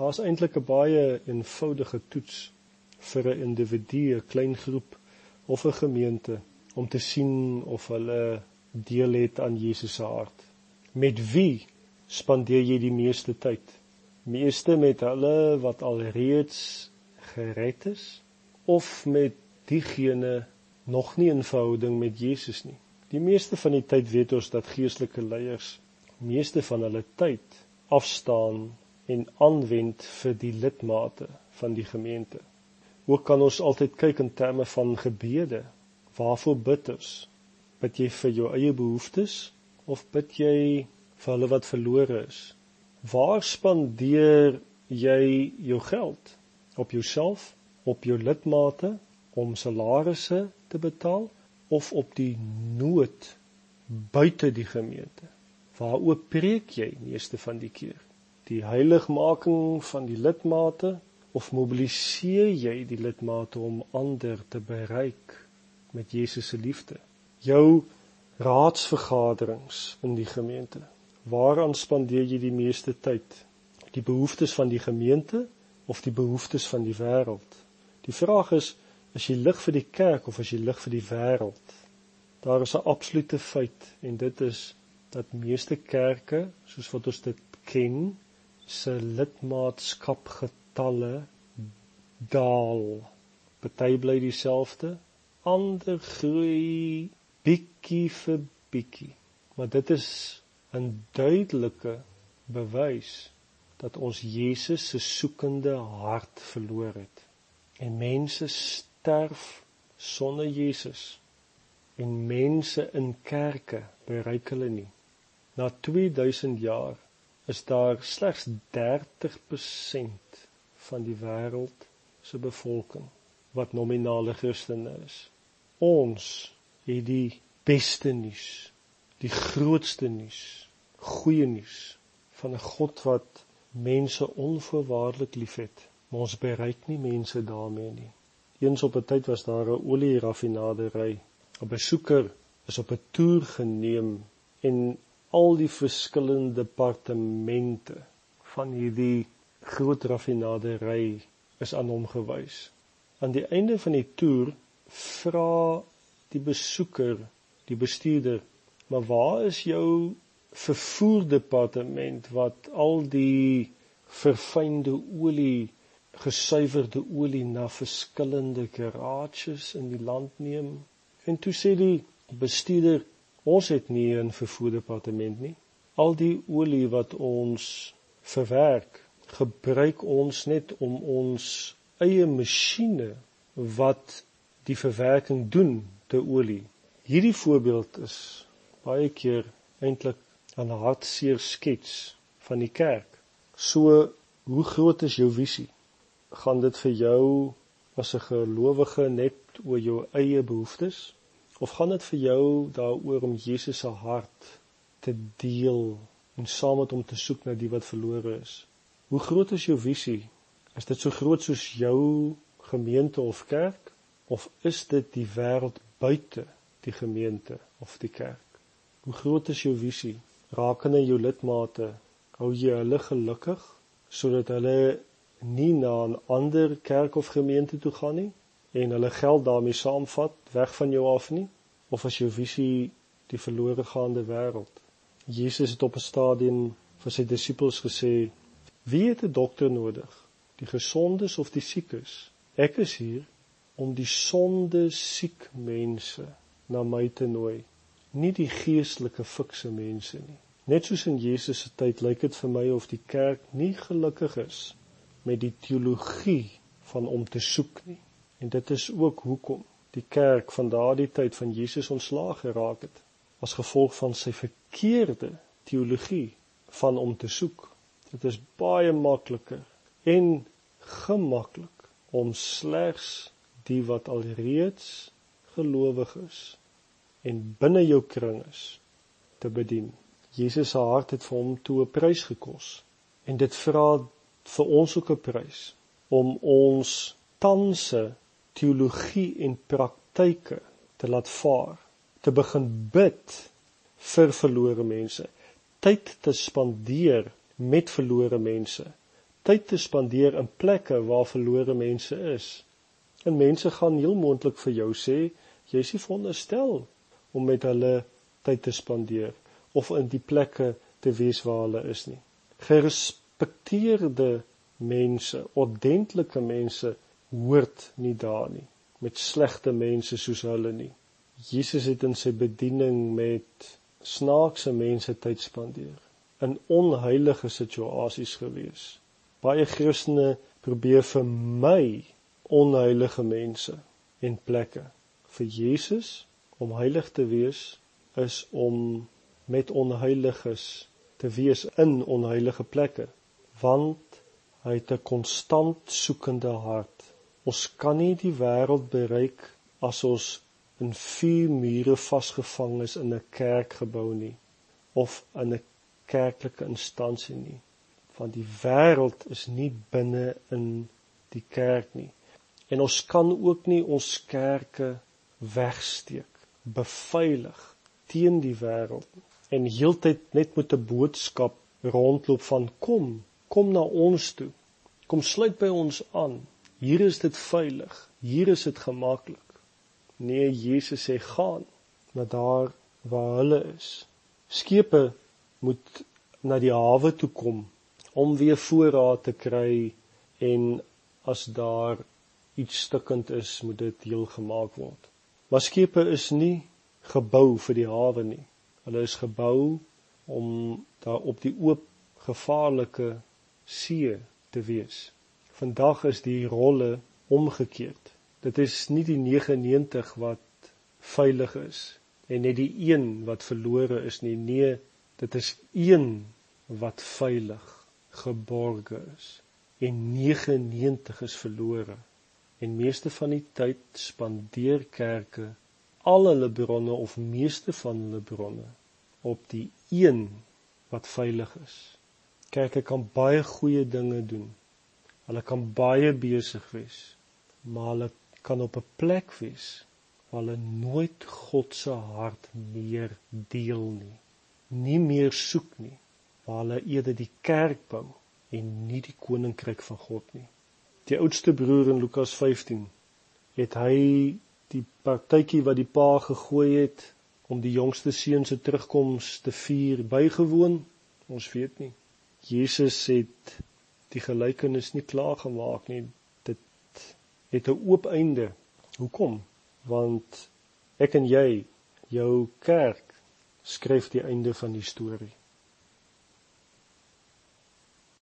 Daar's eintlik 'n baie eenvoudige toets vir 'n individu, 'n klein groep of 'n gemeente om te sien of hulle deel het aan Jesus se hart. Met wie spandeer jy die meeste tyd? Meeste met hulle wat alreeds gered is of met diegene nog nie in verhouding met Jesus nie? Die meeste van die tyd weet ons dat geestelike leiers meeste van hulle tyd afstaan en aanwend vir die lidmate van die gemeente. Ook kan ons altyd kyk in terme van gebede. Waarvoor bid ons? Bid jy vir jou eie behoeftes of bid jy vir hulle wat verlore is? Waar spandeer jy jou geld? Op jouself, op jou lidmate om salarisse te betaal of op die nood buite die gemeente? Waaroor preek jy meeste van die keer? Die heiligmaking van die lidmate of mobiliseer jy die lidmate om ander te bereik met Jesus se liefde? Jou raadsvergaderings in die gemeente. Waaraan spandeer jy die meeste tyd? Die behoeftes van die gemeente of die behoeftes van die wêreld? Die vraag is, is jy lig vir die kerk of is jy lig vir die wêreld? Daar is 'n absolute feit en dit is dat meeste kerke soos wat ons dit ken se lidmaatskapgetalle daal. Party bly dieselfde, ander groei bietjie vir bietjie. Maar dit is 'n duidelike bewys dat ons Jesus se soekende hart verloor het. En mense sterf sonder Jesus. En mense in kerke bereik hulle nie. Na 2000 jaar is daar slegs 30% van die wêreld se bevolking wat nominale Christene is. Ons het die beste nuus, die grootste nuus, goeie nuus van 'n God wat mense onvoorwaardelik liefhet. Ons bereik nie mense daarmee nie. Eens op 'n tyd was daar 'n olieraffinaderry. 'n Besoeker is op 'n toer geneem en al die verskillende departemente van hierdie groot raffinaderry is aan hom gewys. Aan die einde van die toer vra die besoeker, die bestuurder, maar waar is jou vervoerdepartement wat al die verfynde olie, gesuiwerde olie na verskillende garages in die land neem? En toe sê die bestuurder Ons het nie 'n vervoerdepartement nie. Al die olie wat ons verwerk, gebruik ons net om ons eie masjiene wat die verwerking doen te olie. Hierdie voorbeeld is baie keer eintlik 'n hartseer skets van die kerk. So, hoe groot is jou visie? Gaan dit vir jou as 'n gelowige net oor jou eie behoeftes? Of gaan dit vir jou daaroor om Jesus se hart te deel en saam met hom te soek na die wat verlore is? Hoe groot is jou visie? Is dit so groot soos jou gemeente of kerk of is dit die wêreld buite die gemeente of die kerk? Hoe groot is jou visie? Rakende jou lidmate, hou jy hulle gelukkig sodat hulle nie na 'n ander kerk of gemeente toe gaan nie en hulle geld daarmee saamvat weg van jou af nie? Of as jou visie die verlore gaande wêreld? Jesus het op 'n stadium vir sy disippels gesê wie het 'n dokter nodig? Die gesondes of die siekes ek is hier om die sonde siek mense na my te nooi nie die geestelike fikse mense nie. Net soos in Jesus se tyd lyk dit vir my of die kerk nie gelukkig is met die teologie van om te soek nie En dit is ook hoekom die kerk van daardie tyd van Jesus ontslaag geraak het as gevolg van sy verkeerde teologie van om te soek. Dit is baie makliker en gemaklik om slegs die wat alreeds gelowig is en binne jou kring is te bedien. Jesus se hart het vir hom toe 'n prys gekos en dit vra vir ons ook 'n prys om ons tanse teologie en praktyke te laat vaar, te begin bid vir verlore mense, tyd te spandeer met verlore mense, tyd te spandeer in plekke waar verlore mense is. En mense gaan heel moontlik vir jou sê jy is nie veronderstel om met hulle tyd te spandeer of in die plekke te wees waar hulle is nie. Gerespekteerde mense, ordentlike mense hoort nie daar nie met slegte mense soos hulle nie. Jesus het in sy bediening met snaakse mense tyd spandeer in onheilige situasies gewees. Baie Christene probeer vermy onheilige mense en plekke. Vir Jesus om heilig te wees is om met onheiliges te wees in onheilige plekke, want hy het 'n konstant soekende hart. Ons kan nie die wêreld bereik as ons in vier mure vasgevang is in 'n kerkgebou nie of in 'n kerklike instansie nie. Want die wêreld is nie binne in die kerk nie. En ons kan ook nie ons kerke wegsteek beveilig teen die wêreld en heeltyd net met 'n boodskap rondloop van kom kom na ons toe. Kom sluit by ons aan hier is dit veilig hier is dit gemaklik nee Jesus sê gaan na daar waar hulle is skepe moet na die hawe toe kom om weer voorraad te kry en as daar iets stukkend is, moet dit heel gemaak word. Maar skepe is nie gebou vir die hawe nie. Hulle is gebou om daar op die oop gevaarlike see te wees. Vandag is die rolle omgekeerd. Dit is nie die 99 wat veilig is en net die een wat verlore is nie. Nee, Dit is een wat veilig geborge is en 99 is verlore. En meeste van die tyd spandeer kerke al hulle bronne of meeste van hulle bronne op die een wat veilig is. Kerke kan baie goeie dinge doen. Hulle kan baie besig wees, maar hulle kan op 'n plek wees waar hulle nooit God se hart meer deel nie nie meer soek nie, maar hulle eerder die kerk bou en nie die koninkryk van God nie. Die oudste broer in Lukas 15 het hy die partytjie wat die pa gegooi het om die jongste seun se terugkoms te vier bygewoon. Ons weet nie. Jesus het die gelykenis nie klaar gemaak nie. Dit het 'n oop einde. Hoekom? Want ek en jy, jou kerk skryf die einde van die storie.